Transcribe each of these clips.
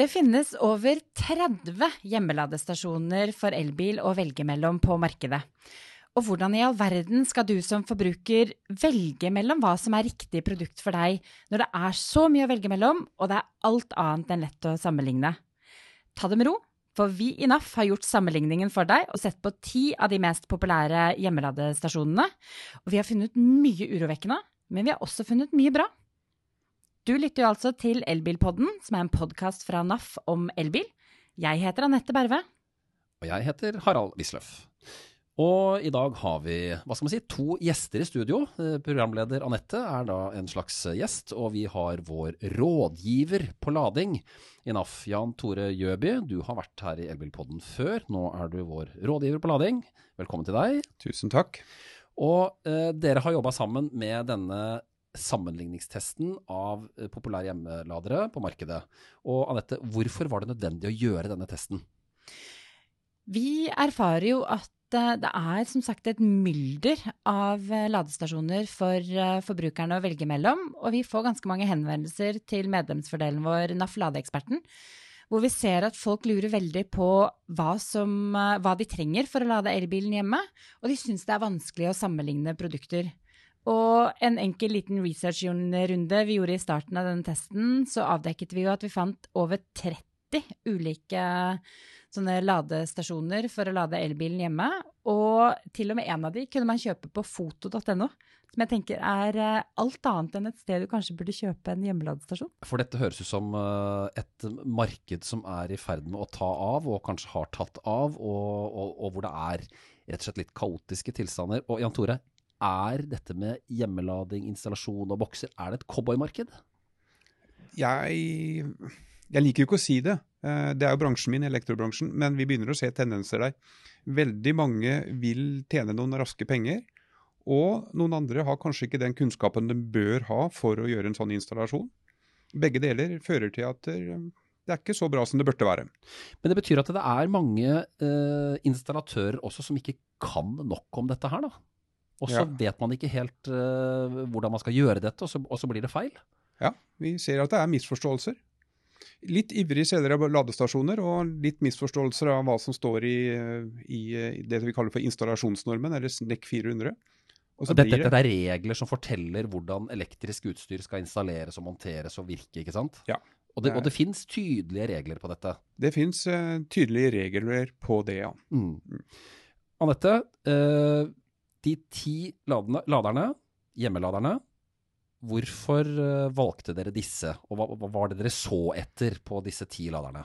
Det finnes over 30 hjemmeladestasjoner for elbil å velge mellom på markedet. Og hvordan i all verden skal du som forbruker velge mellom hva som er riktig produkt for deg, når det er så mye å velge mellom, og det er alt annet enn lett å sammenligne? Ta det med ro, for vi i NAF har gjort sammenligningen for deg og sett på ti av de mest populære hjemmeladestasjonene. Og vi har funnet mye urovekkende, men vi har også funnet mye bra. Du lytter jo altså til Elbilpodden, som er en podkast fra NAF om elbil. Jeg heter Anette Berve. Og jeg heter Harald Wisløff. Og i dag har vi hva skal man si, to gjester i studio. Eh, programleder Anette er da en slags gjest, og vi har vår rådgiver på lading i NAF, Jan Tore Gjøby. Du har vært her i Elbilpodden før, nå er du vår rådgiver på lading. Velkommen til deg. Tusen takk. Og eh, dere har jobba sammen med denne sammenligningstesten av eh, populære hjemmeladere på markedet. Og Anette, hvorfor var det nødvendig å gjøre denne testen? Vi erfarer jo at eh, det er som sagt et mylder av eh, ladestasjoner for forbrukerne å velge mellom, og vi får ganske mange henvendelser til medlemsfordelen vår NAF Ladeeksperten, hvor vi ser at folk lurer veldig på hva, som, hva de trenger for å lade elbilen hjemme, og de syns det er vanskelig å sammenligne produkter. Og en enkel liten research-runde vi gjorde i starten av denne testen, så avdekket vi jo at vi fant over 30 ulike sånne ladestasjoner for å lade elbilen hjemme. Og til og med en av de kunne man kjøpe på foto.no. Som jeg tenker er eh, alt annet enn et sted du kanskje burde kjøpe en hjemmeladestasjon. For dette høres ut som eh, et marked som er i ferd med å ta av, og kanskje har tatt av, og, og, og hvor det er rett og slett litt kaotiske tilstander. Og Jan Tore, er dette med hjemmelading, installasjon og bokser, er det et cowboymarked? Jeg, jeg liker jo ikke å si det. Eh, det er jo bransjen min, elektrobransjen, men vi begynner å se tendenser der. Veldig mange vil tjene noen raske penger, og noen andre har kanskje ikke den kunnskapen de bør ha for å gjøre en sånn installasjon. Begge deler fører til at eh, det er ikke så bra som det burde være. Men det betyr at det er mange eh, installatører også som ikke kan nok om dette her, da? Og så ja. vet man ikke helt uh, hvordan man skal gjøre dette, og så, og så, blir det feil. Ja, vi ser at det er misforståelser. Litt ivrige selgere av ladestasjoner, og litt misforståelser av hva som står i, i, det vi kaller for installasjonsnormen, eller SNEC 400. Og dette, det... dette, er regler som forteller hvordan elektrisk utstyr skal installeres og monteres og virke, ikke sant? Ja. Og det, og det fins tydelige regler på dette? Det fins uh, tydelige regler på det, ja. Mm. Anette, uh, de ti ladene, laderne, hjemmeladerne, hvorfor uh, valgte dere disse, og hva, hva, var det dere så etter på disse ti laderne?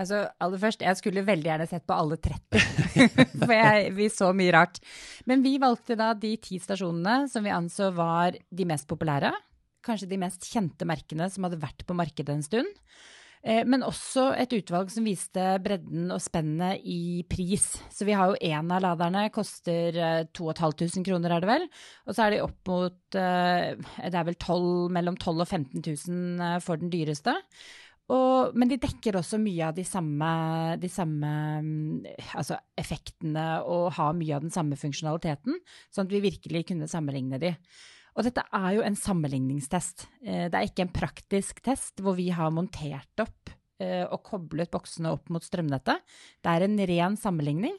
Altså, aller først, Jeg skulle veldig gjerne sett på alle 30, for jeg, vi så mye rart. Men vi valgte da de ti stasjonene som vi anså var de mest populære. Kanskje de mest kjente merkene som hadde vært på markedet en stund. Eh, men også et utvalg som viste bredden og spennet i pris. Så vi har jo én av laderne, koster 2500 eh, kroner, er det vel. Og så er de opp mot eh, Det er vel 12, mellom 12 000 og 15 000 for den dyreste. Og, men de dekker også mye av de samme, de samme altså effektene og har mye av den samme funksjonaliteten, sånn at vi virkelig kunne sammenligne de. Og dette er jo en sammenligningstest. Eh, det er ikke en praktisk test hvor vi har montert opp eh, og koblet boksene opp mot strømnettet. Det er en ren sammenligning.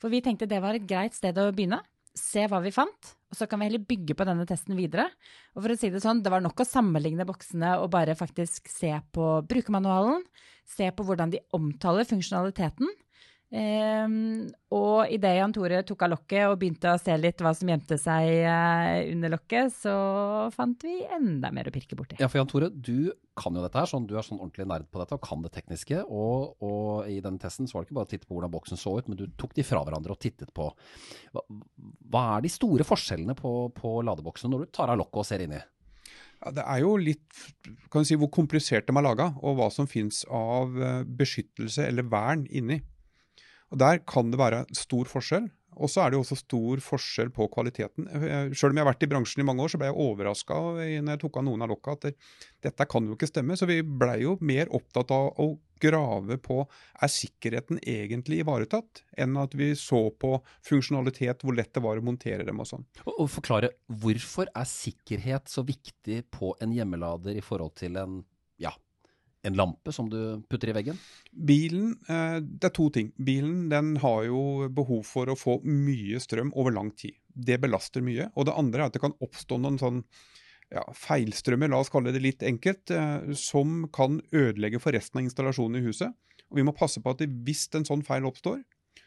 For vi tenkte det var et greit sted å begynne. Se hva vi fant, og så kan vi heller bygge på denne testen videre. Og for å si det sånn, det var nok å sammenligne boksene og bare faktisk se på brukermanualen. Se på hvordan de omtaler funksjonaliteten. Um, og idet Jan Tore tok av lokket og begynte å se litt hva som gjemte seg uh, under lokket, så fant vi enda mer å pirke borti. Ja, for Jan Tore, du kan jo dette her, sånn, du er sånn ordentlig nerd på dette og kan det tekniske. Og, og i den testen så var det ikke bare å titte på hvordan boksen så ut, men du tok de fra hverandre og tittet på. Hva, hva er de store forskjellene på, på ladeboksene når du tar av lokket og ser inni? Ja, det er jo litt kan du si, hvor komplisert de er laga, og hva som finnes av eh, beskyttelse eller vern inni. Og Der kan det være stor forskjell. Og så er det jo også stor forskjell på kvaliteten. Selv om jeg har vært i bransjen i mange år, så ble jeg overraska når jeg tok av noen av lokka at dette kan jo ikke stemme. Så vi blei jo mer opptatt av å grave på er sikkerheten egentlig ivaretatt, enn at vi så på funksjonalitet, hvor lett det var å montere dem og sånn. Og, forklare, hvorfor er sikkerhet så viktig på en hjemmelader i forhold til en en lampe som du putter i veggen? Bilen, eh, Det er to ting. Bilen den har jo behov for å få mye strøm over lang tid. Det belaster mye. Og det andre er at det kan oppstå noen sånn ja, feilstrømmer, la oss kalle det litt enkelt, eh, som kan ødelegge for resten av installasjonen i huset. Og Vi må passe på at hvis en sånn feil oppstår,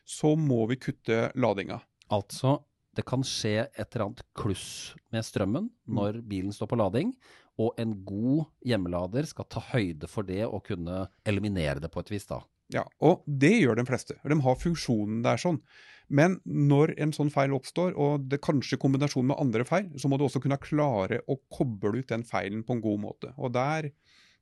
så må vi kutte ladinga. Altså, det kan skje et eller annet kluss med strømmen når bilen står på lading, og en god hjemmelader skal ta høyde for det og kunne eliminere det på et vis da. Ja, Og det gjør de fleste. De har funksjonen der sånn. Men når en sånn feil oppstår, og det kanskje i kombinasjon med andre feil, så må du også kunne klare å koble ut den feilen på en god måte. Og der,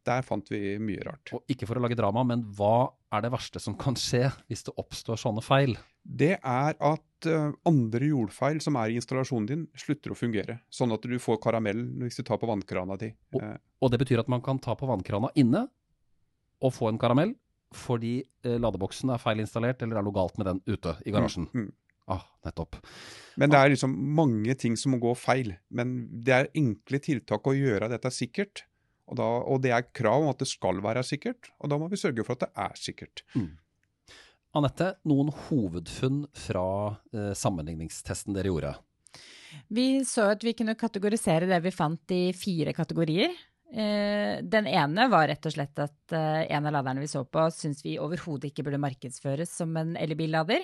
der fant vi mye rart. Og ikke for å lage drama, men hva er det verste som kan skje hvis det oppstår sånne feil? Det er at eh, andre jordfeil som er i installasjonen din, slutter å fungere. Sånn at du får karamell hvis du tar på vannkrana di. Og- Eh, Og det betyr at man kan ta på vannkrana inne og få en karamell fordi eh, ladeboksen er feil installert, eller er noe galt med den ute i garasjen. Mm, mm. Ah, nettopp. Men det er liksom mange ting som må gå feil. Men det er enkle tiltak å gjøre dette sikkert. Og, da, og det er krav om at det skal være sikkert, og da må vi sørge for at det er sikkert. Anette, noen hovedfunn fra eh, sammenligningstesten dere gjorde? Vi så at vi kunne kategorisere det vi fant i fire kategorier. Eh, den ene var rett og slett at eh, en av laderne vi så på, syns vi overhodet ikke burde markedsføres som en elbillader.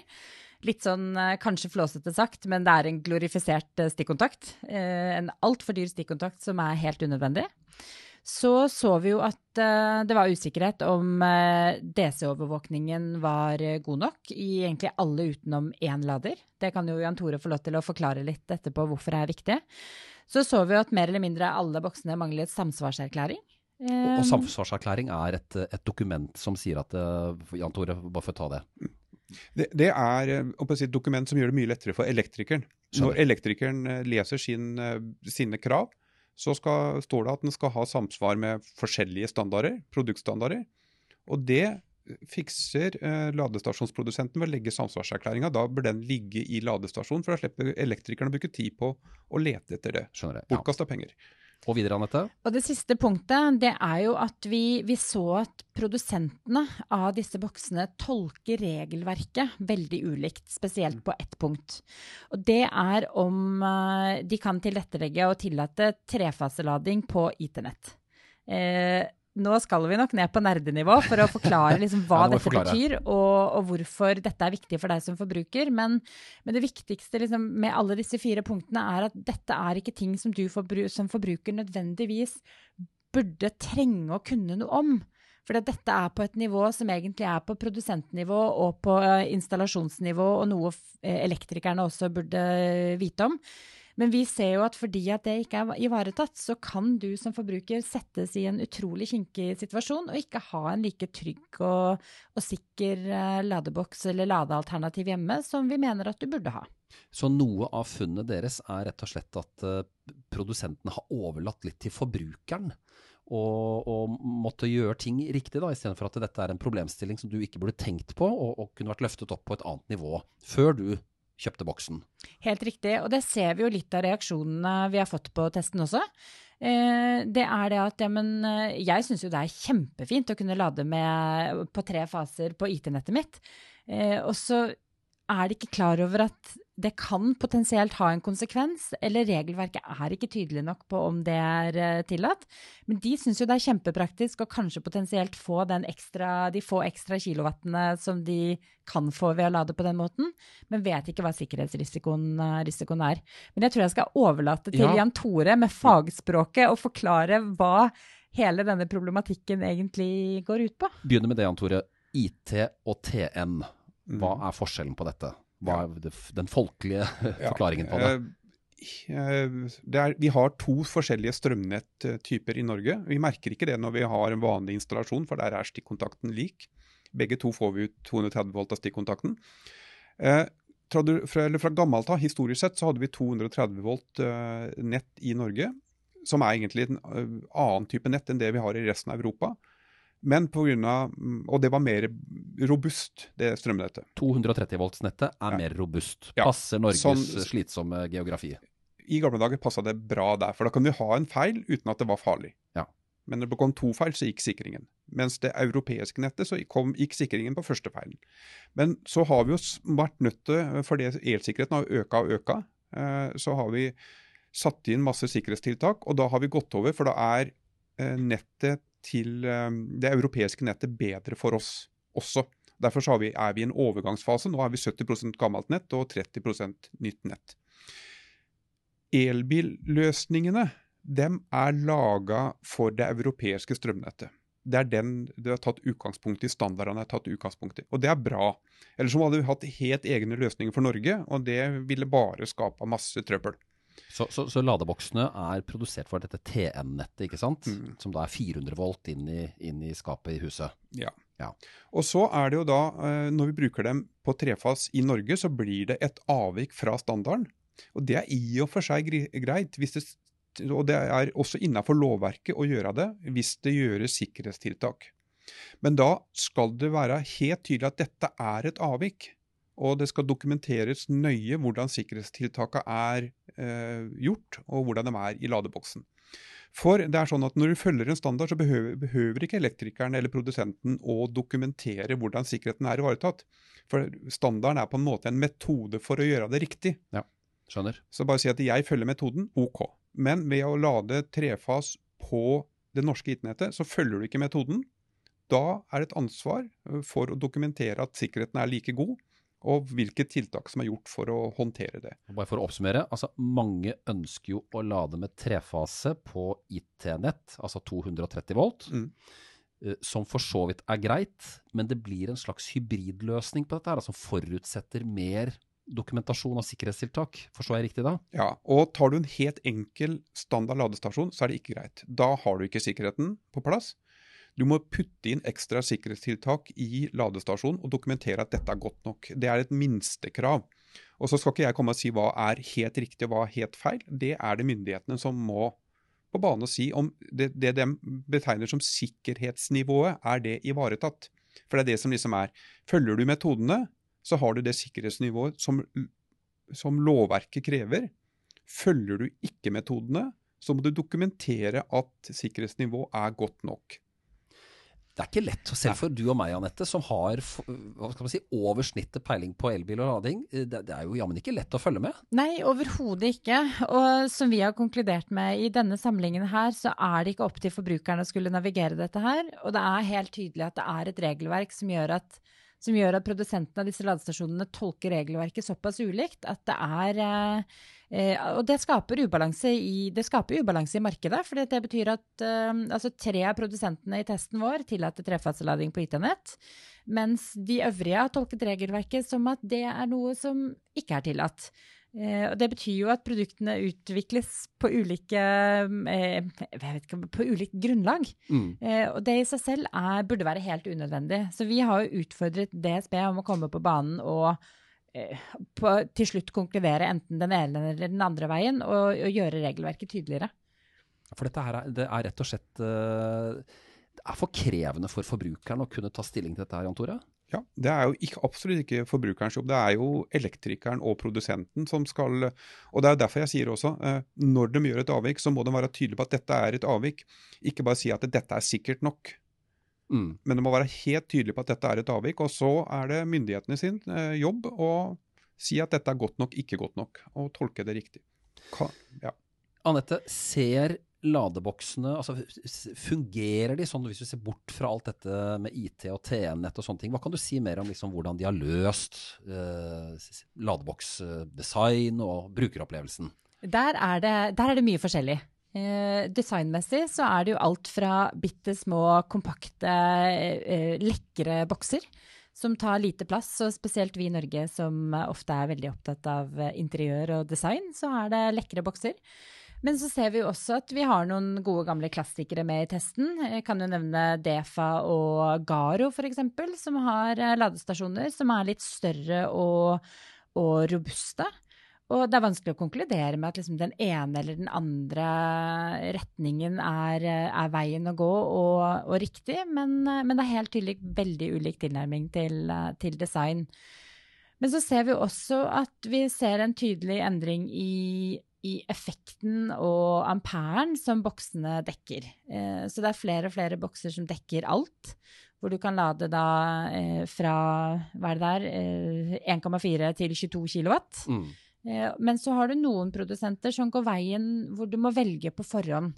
Litt sånn eh, kanskje flåsete sagt, men det er en glorifisert eh, stikkontakt. Eh, en altfor dyr stikkontakt som er helt unødvendig. Så så vi jo at eh, det var usikkerhet om eh, DC-overvåkningen var eh, god nok i egentlig alle utenom én lader. Det kan jo Jan Tore få lov til å forklare litt etterpå hvorfor det er viktig. Så så vi jo at mer eller mindre alle boksene manglet samsvarserklæring. Og, og samsvarserklæring er et, et dokument som sier at Jan Tore, bare for å ta det. Det, det er å si, et dokument som gjør det mye lettere for elektrikeren. Når elektrikeren leser sin, sine krav, så skal, står det at den skal ha samsvar med forskjellige standarder, produktstandarder. Og det fikser eh, ladestasjonsprodusenten ved å legge samsvarserklæringa. Da bør den ligge i ladestasjonen, for da slipper elektrikerne å bruke tid på å lete etter det. Bortkasta. Ja. Penger. Og videre, Anette? Og det siste punktet, det er jo at vi, vi så at produsentene av disse boksene tolker regelverket veldig ulikt, spesielt på ett punkt. Og det er om eh, de kan tilrettelegge og tillate trefaselading på IT-nett. Eh, nå skal vi nok ned på nerdenivå for å forklare liksom hva Ja, dette forklare. betyr, og, og hvorfor dette er viktig for deg som forbruker. Men, men det viktigste liksom, med alle disse fire punktene er at dette er ikke ting som du forbru som forbruker nødvendigvis burde trenge å kunne noe om. For dette er på et nivå som egentlig er på produsentnivå og på eh, installasjonsnivå, og noe eh, elektrikerne også burde vite om. Men vi ser jo at fordi at det ikke er ivaretatt, så kan du som forbruker settes i en utrolig kinkig situasjon og ikke ha en like trygg og, og sikker eh, ladeboks eller ladealternativ hjemme som vi mener at du burde ha. Så noe av funnet deres er rett og slett at eh, produsentene har overlatt litt til forbrukeren. Og, og måtte gjøre ting riktig, da, istedenfor at dette er en problemstilling som du ikke burde tenkt på, og, og kunne vært løftet opp på et annet nivå før du kjøpte boksen. Helt riktig, og det ser vi jo litt av reaksjonene vi har fått på testen også. Eh, det er det at ja, men eh, jeg syns jo det er kjempefint å kunne lade med, på tre faser på IT-nettet mitt. Eh, og så er de ikke klar over at det kan potensielt ha en konsekvens, eller regelverket er ikke tydelig nok på om det er eh, tillatt. Men de syns jo det er kjempepraktisk å kanskje potensielt få den ekstra, de få ekstra kilowattene som de kan få ved å lade på den måten, men vet ikke hva sikkerhetsrisikoen eh, risikoen er. Men jeg tror jeg skal overlate til Ja. Jan Tore med fagspråket å forklare hva hele denne problematikken egentlig går ut på. Begynner med det, Jan Tore. IT og TN. Hva Mm. er forskjellen på dette? Hva er det den folkelige forklaringen på det? eh, eh, det er, vi har to forskjellige strømnetttyper i Norge. Vi merker ikke det når vi har en vanlig installasjon, for der er stikkontakten lik. Begge to får vi ut 230 volt av stikkontakten. Eh, fra, fra gammelt av, historisk sett, så hadde vi 230 volt eh, nett i Norge. Som er egentlig en annen type nett enn det vi har i resten av Europa. Men mm, Og det var mer robust, det strømnettet. 230 volts-nettet er Ja. mer robust. Passer Norges sånn- slitsomme geografi. I gamle dager passa det bra der, for da kan vi ha en feil uten at det var farlig. Ja. Men når det kom to feil, så gikk sikringen. Mens det europeiske nettet så kom, gikk sikringen på første feilen. Men så har vi jo vært nødt til, fordi elsikkerheten har øka og øka, eh, så har vi satt inn masse sikkerhetstiltak. Og da har vi gått over, for da er eh, nettet til det europeiske nettet bedre for oss også. Derfor vi, er vi i en overgangsfase. Nå er vi 70% gammelt nett og 30% nytt nett. Elbilløsningene dem er laga for det europeiske strømnettet. Det er den det har tatt utgangspunkt i, standardene har tatt utgangspunkt i. Og det er bra. Ellers hadde vi hatt helt egne løsninger for Norge, og det ville bare skapa masse trøbbel. Så, så, så, ladeboksene er produsert for dette TN-nettet, ikke sant? Mm. Som da er 400 volt inn i, inn i skapet i huset? Ja. Ja. Og så er det jo da, eh, når vi bruker dem på trefas i Norge, så blir det et avvik fra standarden. Og det er i og for seg greit, det, og det er også innafor lovverket å gjøre det hvis det gjøres sikkerhetstiltak. Men da skal det være helt tydelig at dette er et avvik. Og det skal dokumenteres nøye hvordan sikkerhetstiltakene er eh, gjort, og hvordan de er i ladeboksen. For det er sånn at Når du følger en standard, så behøver, behøver, ikke elektrikeren eller produsenten å dokumentere hvordan sikkerheten er ivaretatt. For standarden er på en måte en metode for å gjøre det riktig. Ja, skjønner. Så bare si at jeg følger metoden, OK. Men ved å lade trefas på det norske IT-nettet, så følger du ikke metoden. Da er det et ansvar for å dokumentere at sikkerheten er like god og hvilke tiltak som er gjort for å håndtere det. Bare for å oppsummere, altså Mange ønsker jo å lade med trefase på IT-nett, altså 230 volt. Mm. Eh, som for så vidt er greit, men det blir en slags hybridløsning på dette, her, som forutsetter mer dokumentasjon av sikkerhetstiltak. Forstår jeg riktig da? Ja, og tar du en helt enkel standard ladestasjon, så er det ikke greit. Da har du ikke sikkerheten på plass. Du må putte inn ekstra sikkerhetstiltak i ladestasjonen og dokumentere at dette er godt nok. Det er et minstekrav. Og Så skal ikke jeg komme og si hva er helt riktig og hva er helt feil. Det er det myndighetene som må på bane og si om det, det de betegner som sikkerhetsnivået, er det ivaretatt. For det er det som liksom er. Følger du metodene, så har du det sikkerhetsnivået som, som lovverket krever. Følger du ikke metodene, så må du dokumentere at sikkerhetsnivået er godt nok. Det er ikke lett, selv for du og meg, Anette, som har hva skal man si, over snittet peiling på elbil og lading. Eh, det, det er jo jammen ikke lett å følge med? Nei, overhodet ikke. Og som vi har konkludert med i denne samlingen her, så er det ikke opp til forbrukerne å skulle navigere dette her. Og det er helt tydelig at det er et regelverk som gjør at som gjør at produsentene av disse ladestasjonene tolker regelverket såpass ulikt at det er eh, eh Og det skaper ubalanse i, skaper ubalanse i markedet. For det betyr at eh, altså tre av produsentene i testen vår tillater trefaselading på IT-nett. Mens de øvrige har tolket regelverket som at det er noe som ikke er tillatt. Eh, og det betyr jo at produktene utvikles på ulike eh, ikke, på ulikt grunnlag. Mm. Eh, og det i seg selv er, burde være helt unødvendig. Så vi har jo utfordret DSB om å komme på banen og på, til slutt konkludere enten den ene eller den andre veien, og, og gjøre regelverket tydeligere. For dette her er, det er rett og slett Det er for krevende for forbrukeren å kunne ta stilling til dette her, Jan Tore? Ja, Det er jo ikke, absolutt ikke forbrukerens jobb. Det er jo elektrikeren og produsenten som skal Og det er derfor jeg sier også, eh, når de gjør et avvik, så må de være tydelige på at dette er et avvik. Ikke bare si at dette er sikkert nok. Mm. Men de må være helt tydelige på at dette er et avvik. Og så er det myndighetene sin eh, jobb å si at dette er godt nok, ikke godt nok, og tolke det riktig. ja. Anette, ser ladeboksene, altså fungerer de sånn hvis vi ser bort fra alt dette med IT og TN-nett og sånne ting? Hva kan du si mer om liksom hvordan de har løst eh, ladeboksdesign og brukeropplevelsen? Der er det, der er det mye forskjellig. Eh, designmessig så er det jo alt fra bitte små, kompakte, eh, lekre bokser som tar lite plass, og spesielt vi i Norge som ofte er veldig opptatt av interiør og design, så er det lekre bokser. Men så ser vi jo også at vi har noen gode gamle klassikere med i testen. Jeg kan jo nevne Defa og Garo f.eks., som har eh, ladestasjoner som er litt større og, og robuste. Og det er vanskelig å konkludere med at liksom den ene eller den andre retningen er, er veien å gå og, og riktig, men, men, det er helt tydelig veldig ulik tilnærming til, til, design. Men så ser vi også at vi ser en tydelig endring i i effekten og amperen som boksene dekker. Eh, så det er flere og flere bokser som dekker alt. Hvor du kan lade da eh, fra hva er det der, eh, 1,4 til 22 kilowatt. Mm. Eh, men så har du noen produsenter som går veien hvor du må velge på forhånd.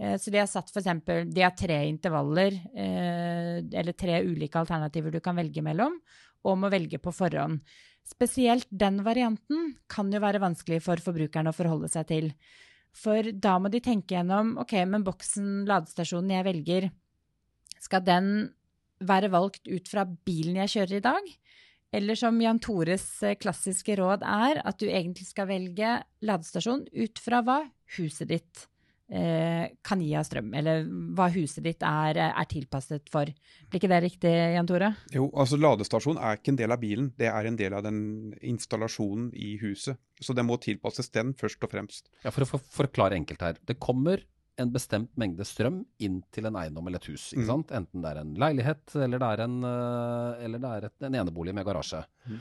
Eh, Så de har satt f.eks. de har tre intervaller, eh, eller tre ulike alternativer du kan velge mellom, og må velge på forhånd. Spesielt den varianten kan jo være vanskelig for forbrukerne å forholde seg til. For da må de tenke gjennom, ok, men boksen, ladestasjonen jeg velger, skal den være valgt ut fra bilen jeg kjører i dag? Eller som Jan Tores eh, klassiske råd er, at du egentlig skal velge ladestasjon ut fra hva huset ditt kan gi av strøm, eller hva huset ditt er, er tilpasset for. Blir ikke det riktig, Jan Tore? Jo, altså Ladestasjon er ikke en del av bilen, det er en del av den installasjonen i huset. Så det må tilpasses den først og fremst. Ja, For å for, forklare enkelt her. Det kommer en bestemt mengde strøm inn til en eiendom eller et hus. ikke Mm. sant? Enten det er en leilighet eller det er en, eh, eller det er et, en enebolig med garasje. Mm.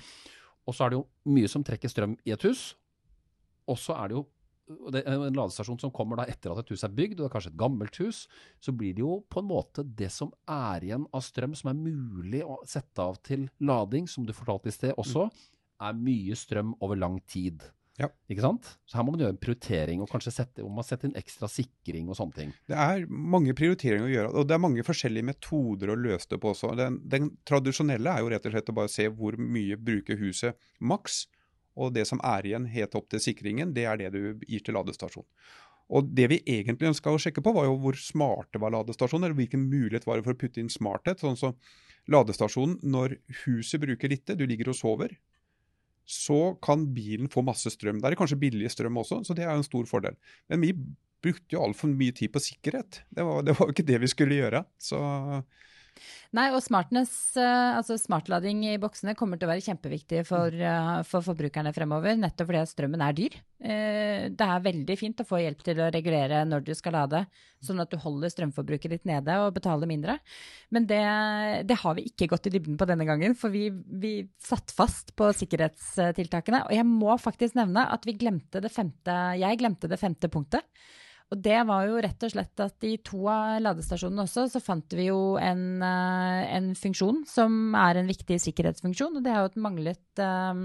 Og så er det jo mye som trekker strøm i et hus. Og så er det jo det er en ladestasjon som kommer da etter at et hus er bygd, og det er kanskje et gammelt hus, så blir det jo på en måte det som er igjen av strøm som er mulig å sette av til lading, som du fortalte i sted også, er mye strøm over lang tid. Ja. Ikke sant? Så her må man gjøre en prioritering, og kanskje sette, man sette inn ekstra sikring og sånne ting. Det er mange prioriteringer å gjøre, og det er mange forskjellige metoder å løse det på også. Den, den tradisjonelle er jo rett og slett å bare se hvor mye bruker huset maks, og det som er igjen helt opp til sikringen, det er det du gir til ladestasjonen. Og Det vi egentlig ønska å sjekke på, var jo hvor smarte var ladestasjonen, eller hvilken mulighet var det for å putte inn smarthet. sånn så Ladestasjonen, når huset bruker lite, du ligger og sover, så kan bilen få masse strøm. Der er kanskje billig strøm også, så det er jo en stor fordel. Men vi brukte jo altfor mye tid på sikkerhet. Det var jo ikke det vi skulle gjøre. Så Nei, og smartness, eh, altså smartlading i boksene kommer til å være kjempeviktig for, eh, for forbrukerne fremover, nettopp fordi strømmen er dyr. Eh, Det er veldig fint å få hjelp til å regulere når du skal lade, sånn at du holder strømforbruket ditt nede og betaler mindre. Men det, det har vi ikke gått i dybden på denne gangen, for vi, vi satt fast på sikkerhetstiltakene. Og jeg må faktisk nevne at vi glemte det femte, jeg glemte det femte punktet. Og det var jo rett og slett at i to av ladestasjonene også, så fant vi jo en, eh, en funksjon som er en viktig sikkerhetsfunksjon. Og det er jo et manglet, eh,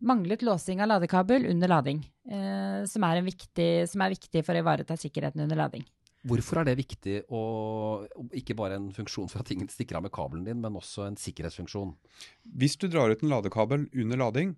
manglet låsing av ladekabel under lading. eh, som, er en viktig, som er viktig for å ivareta sikkerheten under lading. Hvorfor er det viktig å ikke bare en funksjon for at ingen stikker av med kabelen din, men også en sikkerhetsfunksjon? hvis du drar ut en ladekabel under lading,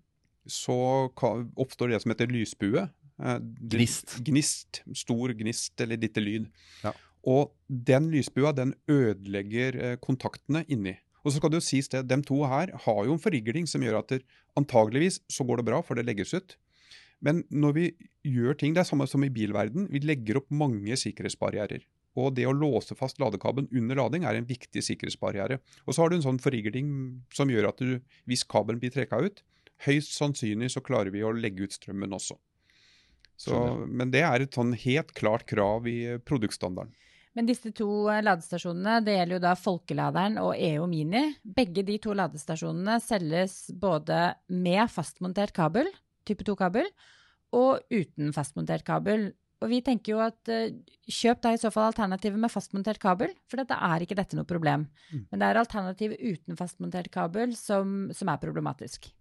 så oppstår det som heter lysbue. Eh, Gnist. Gnist. Stor gnist eller lite lyd. Ja. Og den lysbua den ødelegger eh, kontaktene inni. Og så skal det jo sies det, De to her har jo en forrigling som gjør at det, antageligvis så går det bra, for det legges ut. Men når vi gjør ting, det er samme som i bilverden, vi legger opp mange sikkerhetsbarrierer. Og det å låse fast ladekabelen under lading er en viktig sikkerhetsbarriere. Og så har du en sånn forrigling som gjør at du, hvis kabelen blir trekka ut, høyst sannsynlig så klarer vi å legge ut strømmen også. Så, men det er et sånn helt klart krav i produktstandarden. Men disse to eh, ladestasjonene, det gjelder jo da Folkeladeren og EO Mini. Begge de to ladestasjonene selges både med fastmontert kabel, type 2-kabel, og uten fastmontert kabel. Og vi tenker jo at eh, kjøp da i så fall alternativet med fastmontert kabel, for dette er ikke dette noe problem. Mm. Men det er alternativet uten fastmontert kabel som, som er problematisk.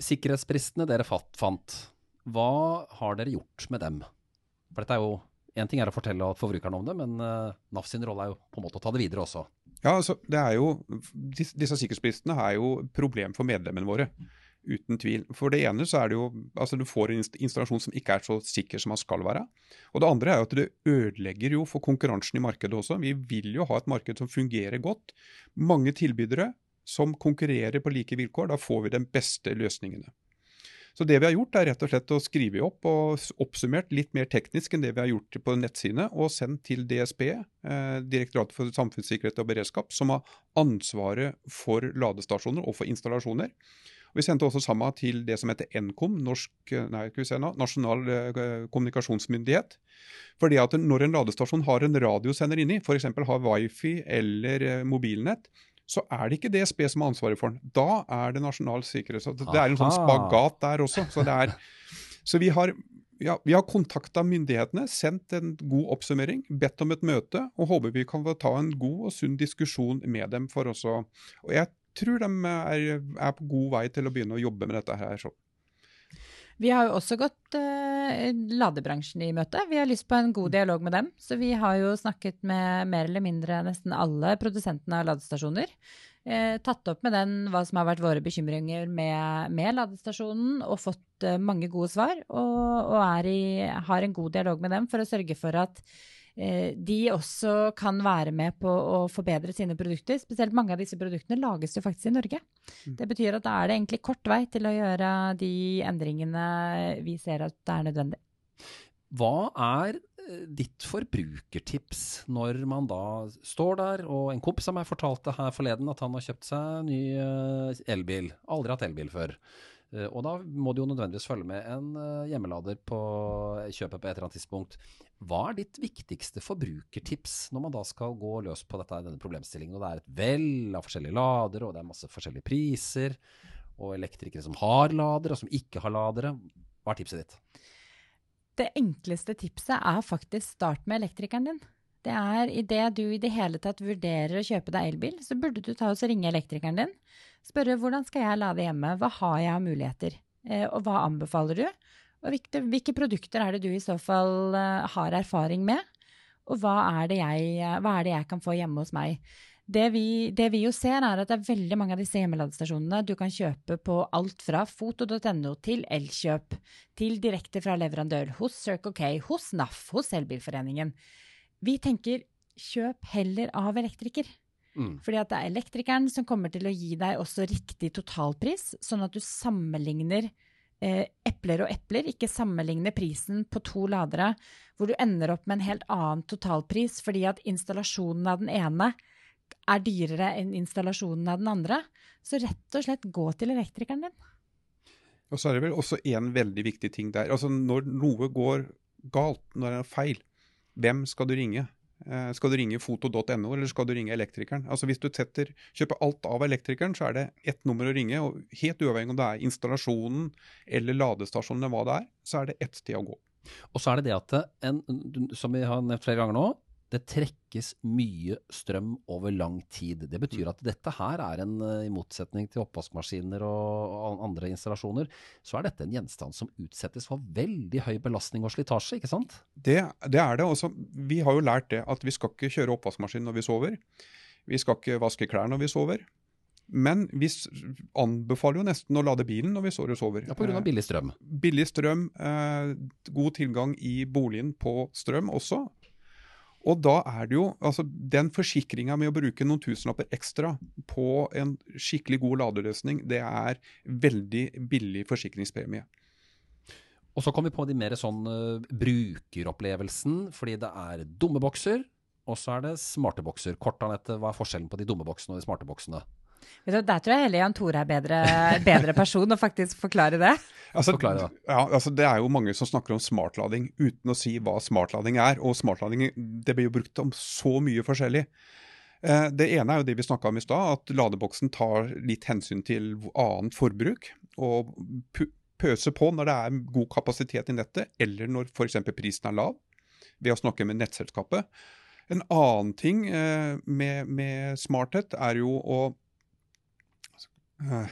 Sikkerhetsbristene dere fant, hva har dere gjort med dem? For dette er jo Én ting er å fortelle forbrukerne om det, men uh, NAF sin rolle er jo på en måte å ta det videre også. Ja, altså, det er jo, Disse sikkerhetsbristene er jo problem for medlemmene våre. Uten tvil. For det ene så er det jo altså du får en installasjon som ikke er så sikker som den skal være. Og det andre er jo at det ødelegger jo for konkurransen i markedet også. Vi vil jo ha et marked som fungerer godt. Mange tilbydere som konkurrerer på like vilkår. Da får vi de beste løsningene. Så det vi har gjort er rett og slett å skrive opp og oppsummert litt mer teknisk enn det vi har gjort på nettsidene, og sendt til DSB, eh, Direktoratet for samfunnssikkerhet og beredskap, som har ansvaret for ladestasjoner og for installasjoner. Vi sendte også sammen til det som heter Nkom, Norsk, eh, nei, nå, Nasjonal eh, kommunikasjonsmyndighet. Fordi at når en ladestasjon har en radiosender inni, f.eks. har wifi eller eh, mobilnett, så er det ikke DSB som har ansvaret for den. Da er det Nasjonal sikkerhetsråd. Det er en sånn spagat der også. Så, det er, så vi har ja, vi har kontakta myndighetene, sendt en god oppsummering, bedt om et møte, og håper vi kan få ta en god og sunn diskusjon med dem for også Og jeg tror de er, er på god vei til å begynne å jobbe med dette her. Så. Vi har jo også gått uh, ladebransjen i møte. Vi har lyst på en god dialog med dem. Så vi har jo snakket med mer eller mindre nesten alle produsentene av ladestasjoner. Uh, tatt opp med den hva som har vært våre bekymringer med, med ladestasjonen, og fått uh, mange gode svar. Og, og i, har en god dialog med dem for å sørge for at de også kan være med på å forbedre sine produkter. Spesielt mange av disse produktene lages jo faktisk i Norge. Mm. Det betyr at da er det egentlig kort vei til å gjøre de endringene vi ser at det er nødvendig. Hva er ditt forbrukertips når man da står der, og en kompis av meg fortalte her forleden at han har kjøpt seg ny eh, elbil. Aldri hatt elbil før. Eh, og da må du jo nødvendigvis følge med en eh, hjemmelader på kjøpet på et eller annet tidspunkt. Hva er ditt viktigste forbrukertips når man da skal gå løs på dette, denne problemstillingen? Og det er et vell av forskjellige ladere, og det er masse forskjellige priser, og elektrikere som har ladere, og som ikke har ladere. Hva er tipset ditt? Det enkleste tipset er faktisk start med elektrikeren din. Det er idet du i det hele tatt vurderer å kjøpe deg elbil, så burde du ta og ringe elektrikeren din. Spørre hvordan skal jeg lade hjemme, hva har jeg av muligheter, eh, og hva anbefaler du? Hvilke, hvilke produkter er det du i så fall uh, har erfaring med? Og hva er, det jeg, hva er det jeg kan få hjemme hos meg? Det vi, det vi, jo ser, er at det er veldig mange av disse hjemmeladestasjonene du kan kjøpe på alt fra foto.no til Elkjøp, til direkte fra leverandør, hos Circle K, hos NAF, hos Elbilforeningen. Vi tenker kjøp heller av elektriker. Mm. Fordi at det er elektrikeren som kommer til å gi deg også riktig totalpris, sånn at du sammenligner eh, epler og epler, ikke sammenligne prisen på to ladere, hvor du ender opp med en helt annen totalpris fordi at installasjonen av den ene er dyrere enn installasjonen av den andre. Så rett og slett gå til elektrikeren din. Og så er det vel også en veldig viktig ting der. Altså Når noe går galt, når det er feil, hvem skal du ringe? Eh, skal du ringe foto.no, eller skal du ringe elektrikeren? Altså Hvis du setter, kjøper alt av elektrikeren, så er det ett nummer å ringe. og Helt uavhengig om det er installasjonen eller ladestasjonen eller hva det er, så er det ett sted å gå. Og så er det det at en, som vi har nevnt flere ganger nå, det trekkes mye strøm over lang tid. Det betyr at dette her er en, eh, i motsetning til oppvaskmaskiner og andre installasjoner, så er dette en gjenstand som utsettes for veldig høy belastning og slitasje, ikke sant? Det, det er det. Også, vi har jo lært det at vi skal ikke kjøre oppvaskmaskin når vi sover. Vi skal ikke vaske klær når vi sover. Men vi anbefaler jo nesten å lade bilen når vi står og sover. Ja, Pga. billig strøm. Billig strøm, eh, god tilgang i boligen på strøm også. Og da er det jo altså Den forsikringa med å bruke noen tusenlapper ekstra på en skikkelig god ladeløsning, det er veldig billig forsikringspremie. Og så kom vi på de mer sånn uh, brukeropplevelsen, fordi det er dumme bokser, og så er det smarte bokser. Kort Anette, hva er forskjellen på de dumme boksene og de smarte boksene? Der tror jeg heller Jan Tore er bedre, bedre person å faktisk forklare det. Altså, forklare det. Ja, altså, det er jo mange som snakker om smartlading uten å si hva smartlading er. Og smartlading det blir jo brukt om så mye forskjellig. Eh, det ene er jo det vi snakka om i stad, at ladeboksen tar litt hensyn til annet forbruk. Og pøser på når det er god kapasitet i nettet, eller når f.eks. prisen er lav, ved å snakke med nettselskapet. En annen ting eh, med, med smarthet er jo å Uh,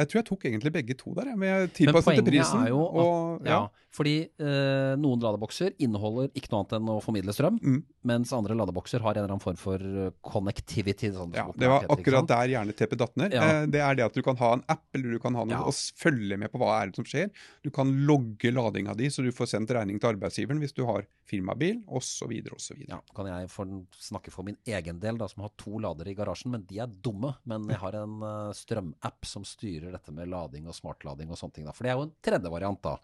jeg tror jeg tok egentlig begge to der, med tilpasset til prisen. Er jo at, og, ja. ja. fordi eh, noen ladebokser inneholder ikke noe annet enn å formidle strøm, mm. mens andre ladebokser har en eller annen form for eh, connectivity. Sånn ja, det var akkurat der hjerneteppet datt ned. Ja. Eh, det er det at du kan ha en app, eller du kan ha noe ja. og følge med på hva er det som skjer. Du kan logge ladinga di, så du får sendt regning til arbeidsgiveren hvis du har firmabil, osv. osv. Ja, kan jeg for, snakke for min egen del, da, som har to ladere i garasjen, men de er dumme. Men jeg har en uh, strømapp som styrer styrer dette med lading og smartlading og sånne ting. Da. For det er jo en tredje variant, da.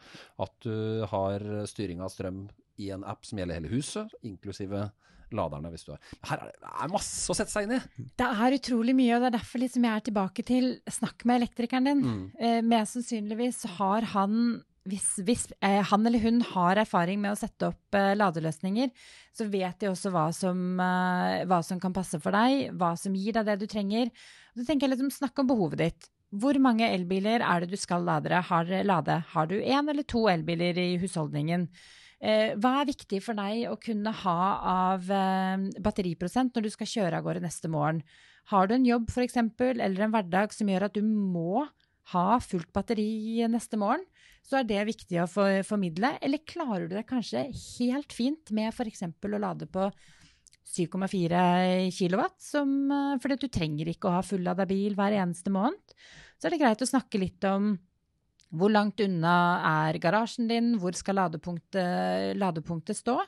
At du har styring av strøm i en app som gjelder hele huset, inklusive laderne. hvis du har. Her er det er masse å sette seg inn i. Det er utrolig mye, og det er derfor liksom jeg er tilbake til snakk med elektrikeren din. Mm. Eh, mest sannsynligvis har han hvis, hvis eh, han eller hun har erfaring med å sette opp eh, ladeløsninger, så vet de også hva som, eh, hva som, kan passe for deg, hva som gir deg det du trenger. Så tenker jeg liksom, Snakk om behovet ditt. Hvor mange elbiler er det du skal lade? Har, lade? Har du én eller to elbiler i husholdningen? Eh, hva er viktig for deg å kunne ha av eh, batteriprosent når du skal kjøre av gårde neste morgen? Har du en jobb f.eks., eller en hverdag som gjør at du må ha fullt batteri neste morgen, så er det viktig å for, formidle. Eller klarer du deg kanskje helt fint med f.eks. å lade på 7,4 kW, eh, fordi du trenger ikke å ha fullada bil hver eneste måned. Så er det greit å snakke litt om hvor langt unna er garasjen din, hvor skal ladepunktet, ladepunktet stå.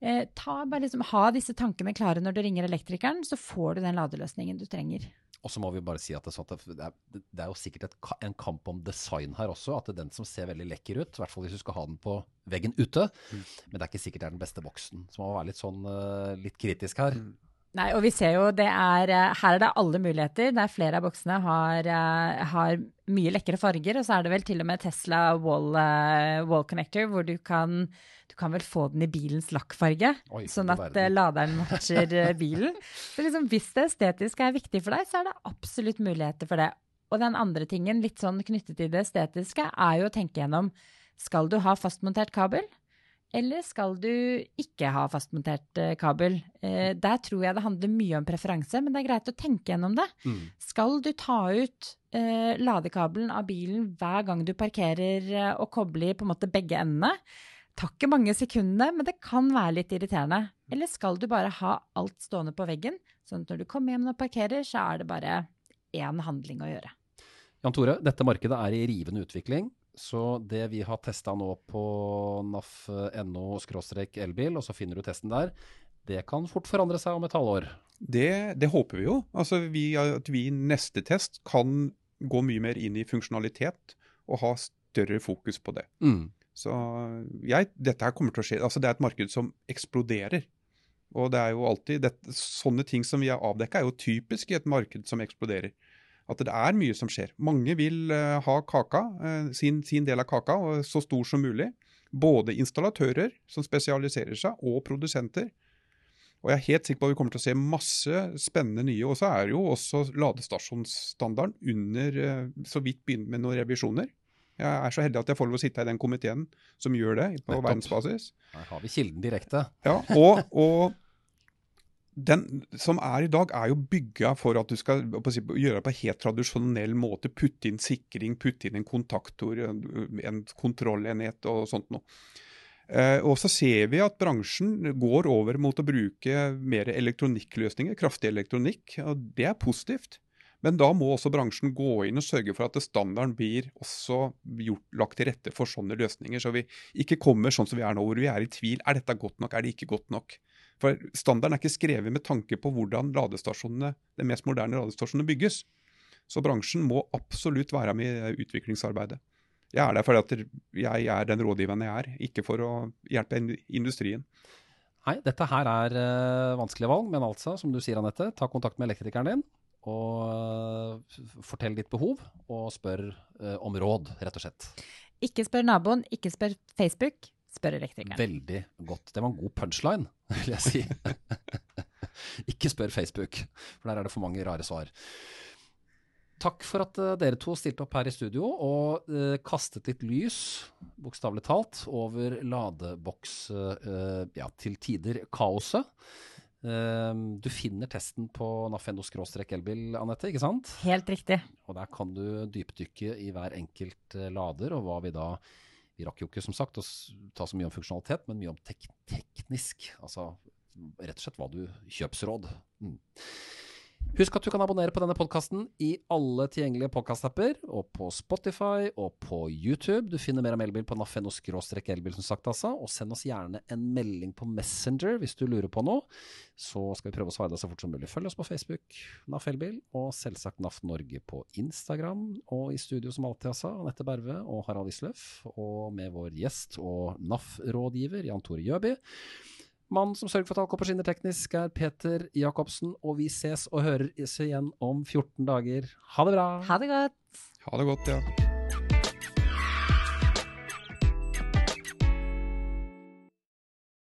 Eh, ta, liksom, ha disse tankene klare når du ringer elektrikeren, så får du den ladeløsningen du trenger. Og så må vi bare si at det, er, det er jo sikkert et, en kamp om design her også. At det er den som ser veldig lekker ut, i hvert fall hvis du skal ha den på veggen ute. Mm. Men det er ikke sikkert det er den beste boksen. Så man må være litt sånn uh, litt kritisk her. Mm. Nei, og vi ser jo det er eh, Her er det alle muligheter. Der flere av boksene har, uh, har mye lekre farger. Og så er det vel til og med Tesla wall, uh, wall connector, hvor du kan du kan vel få den i bilens lakkfarge, Oi, sånn at verden. laderen matcher bilen. Så liksom, hvis det estetiske er viktig for deg, så er det absolutt muligheter for det. Og den andre tingen, litt sånn knyttet til det estetiske, er jo å tenke gjennom skal du ha fastmontert kabel, eller skal du ikke ha fastmontert uh, kabel? Uh, der tror jeg det handler mye om preferanse, men det er greit å tenke gjennom det. Mm. Skal du ta ut uh, ladekabelen av bilen hver gang du parkerer og kobler på en måte begge endene? tar ikke mange sekundene, men det kan være litt irriterende. Eller skal du bare ha alt stående på veggen, sånn at når du kommer hjem og parkerer, så er det bare én handling å gjøre. Jan Tore, dette markedet er i rivende utvikling. Så det vi har testa nå på naf.no elbil, og så finner du testen der, det kan fort forandre seg om et halvår. Det, det håper vi jo. Altså vi, at vi i neste test kan gå mye mer inn i funksjonalitet og ha større fokus på det. Mm. Så jeg, dette her kommer til å skje. Altså, det er et marked som eksploderer. Og det er jo alltid, det, Sånne ting som vi har avdekka, er jo typisk i et marked som eksploderer. At det er mye som skjer. Mange vil uh, ha kaka, uh, sin, sin, del av kaka, så stor som mulig. Både installatører som spesialiserer seg, og produsenter. Og jeg er helt sikker på at vi kommer til å se masse spennende nye. Og så er jo også ladestasjonsstandarden under uh, så vidt begynt med noen revisjoner. Jeg er så heldig at jeg får lov å sitte i den komiteen som gjør det på Nettopp. verdensbasis. Her har vi kilden direkte. Ja, og, og, den som er i dag, er jo bygga for at du skal gjøre det på en helt tradisjonell måte. Putte inn sikring, putte inn en kontaktor, en kontrollenhet og sånt noe. Eh, og så ser vi at bransjen går over mot å bruke mer elektronikkløsninger, kraftig elektronikk. og Det er positivt. Men da må også bransjen gå inn og sørge for at standarden blir også gjort, lagt til rette for sånne løsninger. Så vi ikke kommer sånn som vi er nå, hvor vi er i tvil. Er dette godt nok, er det ikke godt nok? For standarden er ikke skrevet med tanke på hvordan ladestasjonene, de mest moderne ladestasjonene bygges. Så bransjen må absolutt være med i utviklingsarbeidet. Jeg er der fordi at jeg er den rådgiveren jeg er, ikke for å hjelpe industrien. Nei, dette her er uh, vanskelige valg, men altså, som du sier Anette, ta kontakt med elektrikeren din og fortell ditt behov, og spør uh, om råd, rett og slett. Ikke spør naboen, ikke spør Facebook, spør elektrikeren. Veldig godt. Det var en god punchline, vil jeg si. ikke spør Facebook, for der er det for mange rare svar. Takk for at uh, dere to stilte opp her i studio og uh, kastet litt lys, bokstavelig talt, over ladeboks ja, til tider kaoset. Ehm, du finner testen på Nafendo elbil, Anette, ikke sant? Helt riktig. Og der kan du dypdykke i hver enkelt eh, lader, og hva vi da Vi rakk jo ikke som sagt å ta så mye om funksjonalitet, men mye om tek teknisk. Altså rett og slett hva du Kjøpsråd. Mm. Husk at du kan abonnere på denne podkasten i alle tilgjengelige podkastapper, og på Spotify og på YouTube. Du finner mer om elbil på naf.no elbil, som sagt, altså. Og send oss gjerne en melding på Messenger hvis du lurer på noe. Så skal vi prøve å svare deg så fort som mulig. Følg oss på Facebook, NAF Elbil, og selvsagt NAF Norge på Instagram. Og i studio som alltid, altså, Anette Berve og Harald Isløff, og med vår gjest og NAF-rådgiver Jan Tore Gjøby. Mannen som sørger for at alt går på skinner teknisk, er Peter Jacobsen, og vi ses og hører oss igjen om 14 dager. Ha det bra! Ha det godt! Ha det godt, ja.